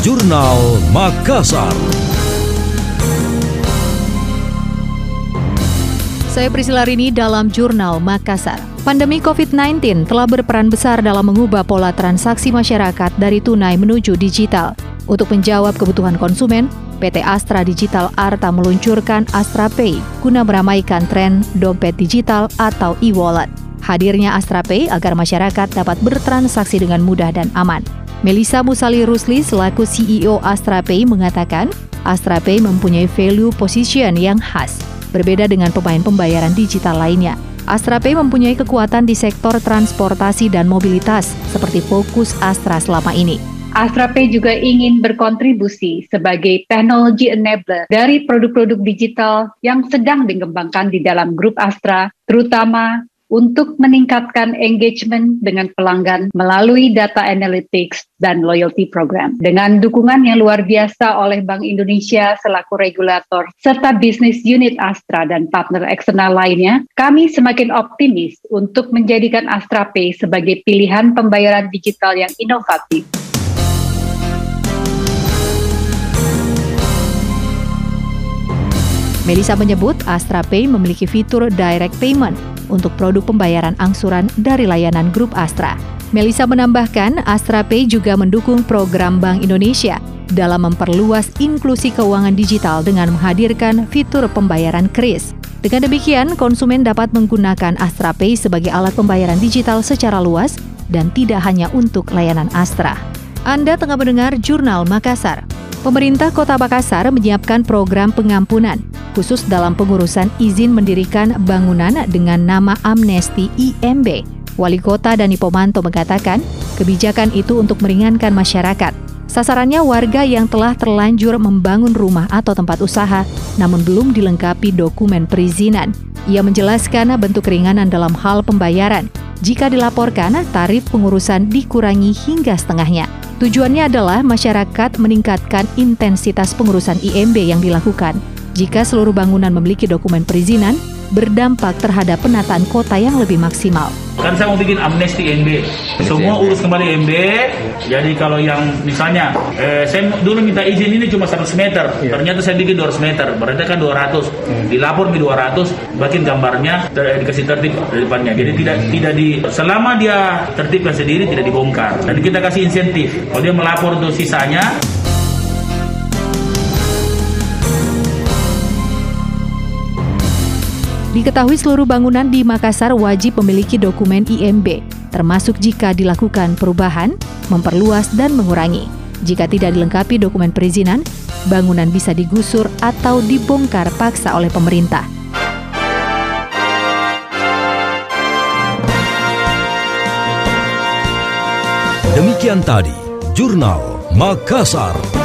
Jurnal Makassar. Saya Priscila Rini dalam Jurnal Makassar. Pandemi COVID-19 telah berperan besar dalam mengubah pola transaksi masyarakat dari tunai menuju digital. Untuk menjawab kebutuhan konsumen, PT Astra Digital Arta meluncurkan Astra Pay guna meramaikan tren dompet digital atau e-wallet. Hadirnya Astra Pay agar masyarakat dapat bertransaksi dengan mudah dan aman. Melisa Musali Rusli selaku CEO Astra Pay mengatakan, Astra Pay mempunyai value position yang khas, berbeda dengan pemain pembayaran digital lainnya. Astra Pay mempunyai kekuatan di sektor transportasi dan mobilitas, seperti fokus Astra selama ini. Astra Pay juga ingin berkontribusi sebagai teknologi enabler dari produk-produk digital yang sedang dikembangkan di dalam grup Astra, terutama untuk meningkatkan engagement dengan pelanggan melalui data analytics dan loyalty program. Dengan dukungan yang luar biasa oleh Bank Indonesia selaku regulator serta bisnis unit Astra dan partner eksternal lainnya, kami semakin optimis untuk menjadikan Astra Pay sebagai pilihan pembayaran digital yang inovatif. Melisa menyebut Astra Pay memiliki fitur direct payment untuk produk pembayaran angsuran dari layanan grup Astra. Melisa menambahkan, Astra Pay juga mendukung program Bank Indonesia dalam memperluas inklusi keuangan digital dengan menghadirkan fitur pembayaran kris. Dengan demikian, konsumen dapat menggunakan Astra Pay sebagai alat pembayaran digital secara luas dan tidak hanya untuk layanan Astra. Anda tengah mendengar Jurnal Makassar. Pemerintah Kota Makassar menyiapkan program pengampunan khusus dalam pengurusan izin mendirikan bangunan dengan nama Amnesti IMB. Wali Kota Dani Pomanto mengatakan, kebijakan itu untuk meringankan masyarakat. Sasarannya warga yang telah terlanjur membangun rumah atau tempat usaha, namun belum dilengkapi dokumen perizinan. Ia menjelaskan bentuk keringanan dalam hal pembayaran. Jika dilaporkan, tarif pengurusan dikurangi hingga setengahnya. Tujuannya adalah masyarakat meningkatkan intensitas pengurusan IMB yang dilakukan. Jika seluruh bangunan memiliki dokumen perizinan, berdampak terhadap penataan kota yang lebih maksimal. Kan saya mau bikin amnesti MB. Semua urus kembali MB. Jadi kalau yang misalnya eh, saya dulu minta izin ini cuma 100 meter, yeah. ternyata saya bikin 200 meter, berarti kan 200. Hmm. Dilapor di 200, bikin gambarnya ter dikasih tertib di depannya. Jadi tidak tidak di selama dia tertibkan sendiri tidak dibongkar. Dan kita kasih insentif. Kalau dia melapor untuk sisanya Diketahui seluruh bangunan di Makassar wajib memiliki dokumen IMB, termasuk jika dilakukan perubahan, memperluas, dan mengurangi. Jika tidak dilengkapi dokumen perizinan, bangunan bisa digusur atau dibongkar paksa oleh pemerintah. Demikian tadi, Jurnal Makassar.